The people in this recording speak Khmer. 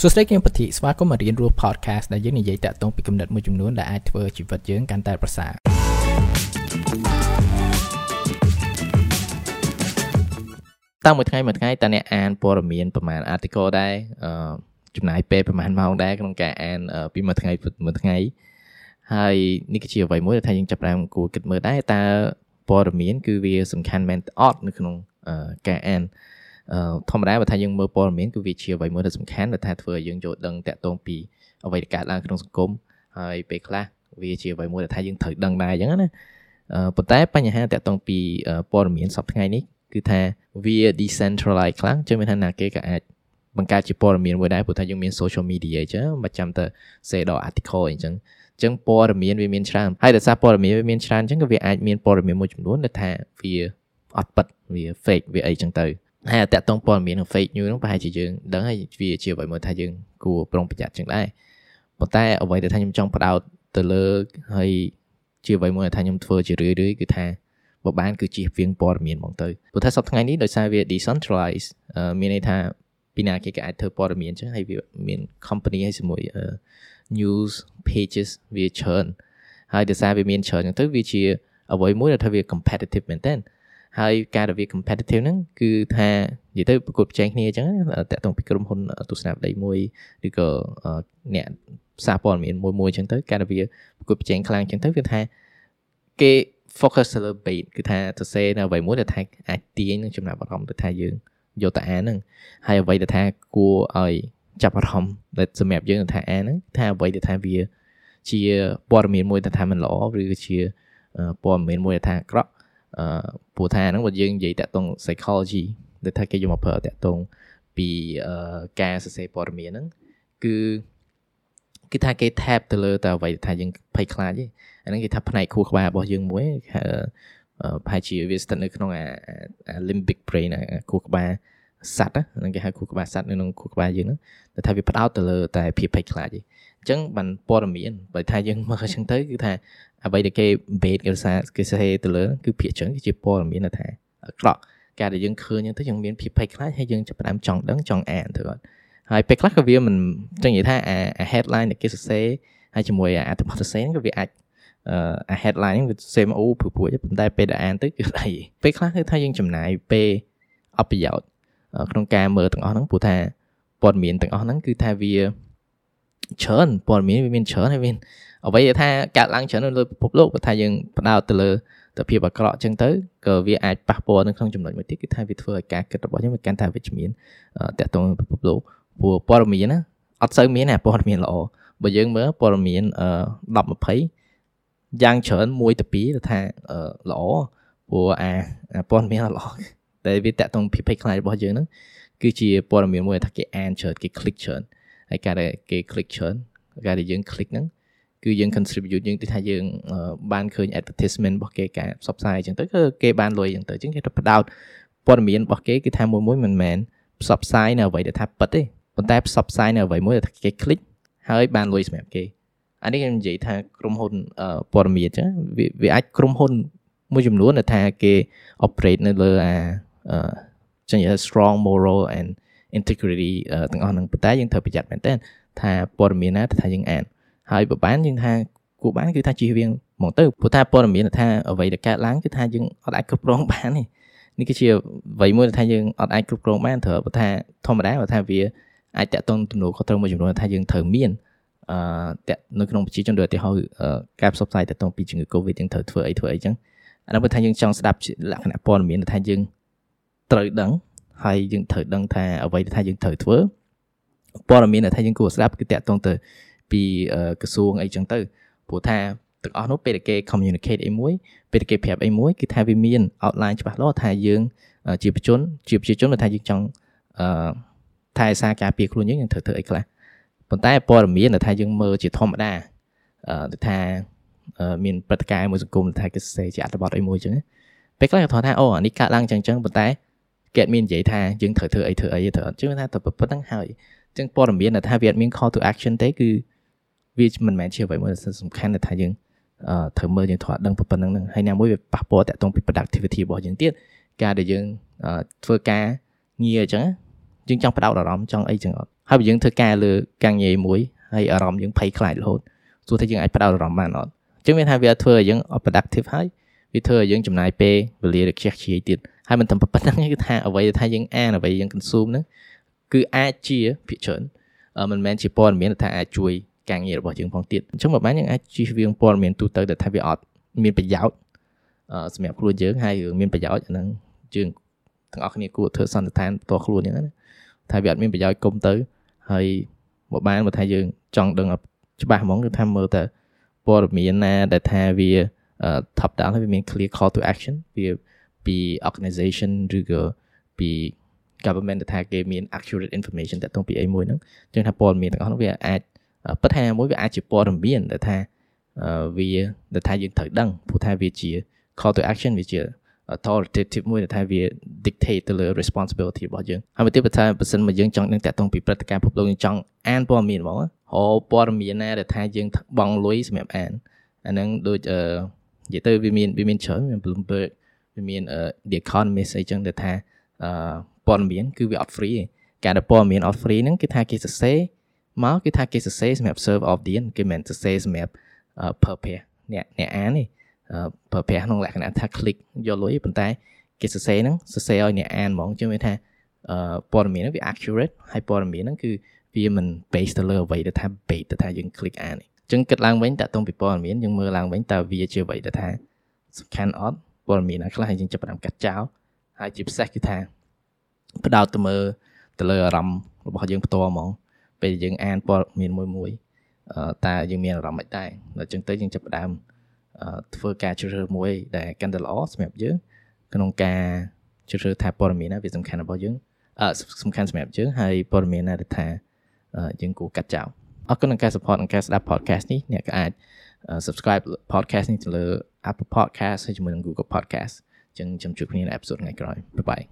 សួស្តីគឹមពធីស្វាគមន៍មករៀនរស់ podcast ដែលយើងនិយាយតាក់ទងពីគំនិតមួយចំនួនដែលអាចធ្វើជីវិតយើងកាន់តែប្រសើរតាមមួយថ្ងៃមួយថ្ងៃតើអ្នកអានព័ត៌មានប្រហែល article ដែរអឺចំណាយពេលប្រហែលម៉ោងដែរក្នុងការអានពីមួយថ្ងៃមួយថ្ងៃហើយនេះគឺជាអ្វីមួយដែលថាយើងចាប់ផ្ដើមគួរគិតមើលដែរតើព័ត៌មានគឺវាសំខាន់មែនអត់នៅក្នុងការអាន ធម្មតាបើថាយើងមើលព័ត៌មានគឺវាជាអ្វីមួយដែលសំខាន់ដែលថាធ្វើឲ្យយើងយល់ដឹងតាក់ទងពីអ្វីដែលកើតឡើងក្នុងសង្គមហើយពេលខ្លះវាជាអ្វីមួយដែលថាយើងត្រូវដឹងដែរអញ្ចឹងណាប៉ុន្តែបញ្ហាតាក់ទងពីព័ត៌មានសប្តាហ៍ថ្ងៃនេះគឺថាវា decentralize ខ្លាំងចឹងមានថាណាគេក៏អាចបង្កើតជាព័ត៌មានមួយដែរព្រោះថាយើងមាន social media អញ្ចឹងមិនចាំទៅ say ដល់ article អញ្ចឹងអញ្ចឹងព័ត៌មានវាមានច្រើនហើយដោយសារព័ត៌មានវាមានច្រើនអញ្ចឹងក៏វាអាចមានព័ត៌មានមួយចំនួនដែលថាវាអត់ពិតវា fake វាអីចឹងទៅ ហើយតាក់ទងព័ត៌មាននិង fake news ហ្នឹងប្រហែលជាយើងដឹងហើយវាជាអ្វីមួយថាយើងគួរប្រុងប្រយ័ត្នចឹងដែរប៉ុន្តែអ្វីដែលថាខ្ញុំចង់ផ្ដោតទៅលើហើយជាអ្វីមួយដែលថាខ្ញុំធ្វើជារឿយរឿយគឺថាបើបានគឺជៀសវាងព័ត៌មានហ្មងទៅព្រោះថាសប្តាហ៍ថ្ងៃនេះដោយសារវា decentralize មានន័យថាពីណាគេក៏អាចធ្វើព័ត៌មានចឹងហើយវាមាន company ហើយជាមួយ news pages វាច្រើនហើយដោយសារវាមានច្រើនចឹងទៅវាជាអ្វីមួយដែលថាវា competitive មែនតើ ហើយការដែលវា competitive ហ្នឹងគឺថានិយាយទៅប្រកួតប្រជែងគ្នាអញ្ចឹងតាក់ទងពីក្រុមហ៊ុនទស្សនវិស័យមួយឬក៏អ្នកសារព័ត៌មានមួយមួយអញ្ចឹងទៅការដែលវាប្រកួតប្រជែងខ្លាំងអញ្ចឹងទៅគឺថាគេ focus ទៅលើ bait គឺថាទៅសេនៅអ្វីមួយដែលថាអាចទាញនឹងចំណាប់អារម្មណ៍ទៅថាយើងយកទៅអានហ្នឹងហើយអ្វីដែលថាគួរឲ្យចាប់អារម្មណ៍ដែលសម្រាប់យើងថាអានហ្នឹងថាអ្វីដែលថាវាជាព័ត៌មានមួយដែលថាមិនល្អឬជាព័ត៌មានមួយដែលថាអាក្រក់ អឺព្រោះថាហ្នឹងបើយើងនិយាយតាក់ទង psychology ដែលថាគេយកមកប្រើតាក់ទងពីការសរសេរព័ត៌មានហ្នឹងគឺគឺថាគេ tap ទៅលើតែអ្វីថាយើងភ័យខ្លាចទេអាហ្នឹងគេថាផ្នែកខួរក្បាលរបស់យើងមួយប្រហែលជាវាស្ថិតនៅក្នុងអា limbic brain អាខួរក្បាល សត្វហ្នឹងគេហៅខួរក្បាលសត្វនៅក្នុងខួរក្បាលយើងហ្នឹងតែថាវាផ្ដោតទៅលើតែភាពភ័យខ្លាចទេអញ្ចឹងបានព័ត៌មានបើថាយើងមើលអញ្ចឹងទៅគឺថាអ្វីដែលគេ base គេសារគេសរសេរទៅលើគឺភាគច្រើនគឺជាព័ត៌មានថាអាក្រក់ការដែលយើងឃើញហ្នឹងទៅយើងមានភាពភ័យខ្លាចហើយយើងចាប់ផ្ដើមចង់ដឹងចង់អានទៅគាត់ហើយពេលខ្លះក៏វាមិនចឹងនិយាយថាអា headline ដែលគេសរសេរហើយជាមួយអាអត្ថបទសរសេរហ្នឹងក៏វាអាចអា headline ហ្នឹងវាសរសេរមកអូព្រោះព្រោះប៉ុន្តែពេលដែលអានទៅគឺអីពេលខ្លះគឺថាយើងចំណាយពេលអបប្រយោជន៍ ក្នុងការមើលទាំងអស់ហ្នឹងព្រោះថាព័ត៌មានទាំងអស់ហ្នឹងគឺថាវាច្រើនព័ត៌មានវាមានច្រើនហើយមានអ្វីថាកើតឡើងច្រើននៅលើពិភពលោកបើថាយើងផ្ដោតទៅលើទៅភាពអាក្រក់អញ្ចឹងទៅក៏វាអាចប៉ះពាល់នៅក្នុងចំណុចមួយទៀតគឺថាវាធ្វើឲ្យការគិតរបស់យើងវាកាន់តែវិជ្ជមានតាក់ទងនឹងពិភពលោកព្រោះព័ត៌មានណាអត់សូវមានតែព័ត៌មានល្អបើយើងមើលព័ត៌មាន10 20យ៉ាងច្រើនមួយទៅពីរថាល្អព្រោះអាព័ត៌មានល្អ តែវាតាក់ទងភាពភ័យខ្លាចរបស់យើងហ្នឹងគឺជាព័ត៌មានមួយថាគេអានច្រើនគេ click ច្រើនហើយការដែលគេ click ច្រើនការដែលយើង click ហ្នឹងគឺយើង contribute យើងទៅថាយើងបានឃើញ advertisement របស់គេការផ្សព្វផ្សាយអញ្ចឹងទៅគឺគេបានលុយអញ្ចឹងទៅអញ្ចឹងគេទៅផ្ដោតព័ត៌មានរបស់គេគឺថាមួយមួយមិនមែនផ្សព្វផ្សាយនៅអ្វីដែលថាពិតទេប៉ុន្តែផ្សព្វផ្សាយនៅអ្វីមួយដែលថាគេ click ហើយបានលុយសម្រាប់គេអានេះខ្ញុំនិយាយថាក្រុមហ៊ុនព័ត៌មានអញ្ចឹងវាអាចក្រុមហ៊ុនមួយចំនួនដែលថាគេ operate នៅលើអា ចឹងនិយាយ strong moral and integrity ទាំងអស់ហ្នឹងប៉ុន្តែយើងត្រូវប្រយ័ត្នមែនតើថាព័ត៌មានណាថាយើងអានហើយបើបានយើងថាគួរបានគឺថាជៀសវាងមកទៅព្រោះថាព័ត៌មានថាអ្វីដែលកើតឡើងគឺថាយើងអត់អាចគ្រប់គ្រងបានទេនេះគឺជាអ្វីមួយថាយើងអត់អាចគ្រប់គ្រងបានត្រូវបើថាធម្មតាបើថាវាអាចតាក់ទងទំនួលខុសត្រូវមួយចំនួនថាយើងត្រូវមានអឺនៅក្នុងប្រជាជនដូចឧទាហរណ៍ការផ្សព្វផ្សាយតាក់ទងពីជំងឺ Covid យើងត្រូវធ្វើអីធ្វើអីចឹងអានោះបើថាយើងចង់ស្ដាប់លក្ខណៈព័ត៌មានថាយើង ត្រូវដឹងហើយយើងត្រូវដឹងថាអ្វីថាយើងត្រូវធ្វើព័ត៌មានថាយើងគួរស្ដាប់គឺតាក់ទងទៅពីក្រសួងអីចឹងទៅព្រោះថាទាំងអស់នោះពេលដែលគេ communicate អីមួយពេលដែលគេប្រាប់អីមួយគឺថាវាមាន outline ច្បាស់លាស់ថាយើងជាប្រជាជនជាប្រជាជនថាយើងចង់អឺថែសារការពារខ្លួនយើងយើងត្រូវធ្វើអីខ្លះប៉ុន្តែព័ត៌មានថាយើងមើលជាធម្មតាអឺថាមានព្រឹត្តិការណ៍មួយសង្គមថាគេសរសេរជាអត្ថបទអីមួយចឹងពេលខ្លះគេថាអូអានេះកើតឡើងចឹងចឹងប៉ុន្តែ គេអត់មាននិយាយថាយើងត្រូវធ្វើអីធ្វើអីត្រូវអត់ចឹងថាតែប៉ុណ្្នឹងហើយចឹងព័ត៌មានថាវាអត់មាន call to action ទេគឺវាមិនមែនជាអ្វីមួយដែលសំខាន់ដែលថាយើងអឺត្រូវមើលយើងត្រូវដឹងប៉ុណ្្នឹងហ្នឹងហើយណាមួយវាប៉ះពាល់តាក់ទងពី productivity របស់យើងទៀតការដែលយើងធ្វើការងារអញ្ចឹងយើងចង់បដោតអារម្មណ៍ចង់អីចឹងអត់ហើយបើយើងធ្វើការលើការងារមួយហើយអារម្មណ៍យើងភ័យខ្លាចរហូតទោះថាយើងអាចផ្ដោតអារម្មណ៍បានអត់អញ្ចឹងមានថាវាធ្វើឲ្យយើង productive ហើយវាធ្វើឲ្យយើងចំណាយពេលវេលាខ្ជះខ្ជាយទៀត ហើយមិនតែប៉ុណ្្នឹងគឺថាអ្វីដែលថាយើងអានអ្វីយើង consume ហ្នឹងគឺអាចជាភាគច្រើនមិនមែនជាព័ត៌មានថាអាចជួយការងាររបស់យើងផងទៀតអញ្ចឹងបើបានយើងអាចជៀសវាងព័ត៌មានទូទៅដែលថាវាអត់មានប្រយោជន៍សម្រាប់ខ្លួនយើងហើយរឿងមានប្រយោជន៍អាហ្នឹងយើងទាំងអស់គ្នាគួរធ្វើសន្និដ្ឋានផ្ទាល់ខ្លួនយ៉ាងណាថាវាអត់មានប្រយោជន៍គុំទៅហើយបើបានបើថាយើងចង់ដឹងច្បាស់ហ្មងគឺថាមើលតែព័ត៌មានណាដែលថាវា top down ហើយវាមាន clear call to action វា ពី organization ឬក៏ពី government ថាគេមាន accurate information តាក់ទងពីអីមួយហ្នឹងចឹងថាព័ត៌មានទាំងអស់ហ្នឹងវាអាចពិតថាមួយវាអាចជាព័ត៌មានដែលថាវាដែលថាយើងត្រូវដឹងព្រោះថាវាជា call to action វាជា authoritative មួយដែលថាវា dictate ទៅលើ responsibility របស់យើងហើយមកទៀតបើថាបើសិនមកយើងចង់នឹងតាក់ទងពីព្រឹត្តិការណ៍ពិភពលោកយើងចង់អានព័ត៌មានហ្មងហៅព័ត៌មានណាដែលថាយើងបង់លុយសម្រាប់អានអាហ្នឹងដូចអឺនិយាយទៅវាមានវាមានច្រើនមាន Bloomberg វា មាន The Economist អីចឹងដែលថាអឺព័ត៌មានគឺវាអត់ free ទេការដែលព័ត៌មានអត់ free ហ្នឹងគឺថាគេសរសេរមកគឺថាគេសរសេរសម្រាប់ serve audience គេមិនសរសេរសម្រាប់ purpose អ្នកអ្នកអានទេប្រើប្រាស់ក្នុងលក្ខណៈថា click យកលុយប៉ុន្តែគេសរសេរហ្នឹងសរសេរឲ្យអ្នកអានហ្មងជឿមានថាព័ត៌មានហ្នឹងវា accurate ហើយព័ត៌មានហ្នឹងគឺវាមិន base ទៅលើអ្វីដែលថា base ទៅថាយើង click អានអញ្ចឹងគិតឡើងវិញតើតងពីព័ត៌មានយើងមើលឡើងវិញតើវាជាអ្វីដែលថាសំខាន់អត់ ព័ត៌មានណាខ្លះយើងចាប់ផ្ដើមកាត់ចោលហើយជាពិសេសគឺថាផ្ដោតទៅមើលទៅលើអារម្មណ៍របស់យើងផ្ទាល់ហ្មង ពេលយើងអានព័ត៌មានមួយមួយតើយើងមានអារម្មណ៍មិនដែរដល់ចឹងទៅយើងចាប់ផ្ដើមធ្វើការជ្រើសរើសមួយដែលកាន់តែល្អសម្រាប់យើងក្នុងការជ្រើសរើសថាព័ត៌មានណាវាសំខាន់របស់យើងអឺសំខាន់សម្រាប់យើងហើយព័ត៌មានណាដែលថាយើងគួរកាត់ចោលអរគុណនឹងការ support និងការស្ដាប់ podcast នេះអ្នកក៏អាច subscribe podcast នេះទៅលើ Apple Podcast ហើយជាមួយនឹង Google Podcast ចឹងចាំជួបគ្នានៅ episode ថ្ងៃក្រោយបាយបាយ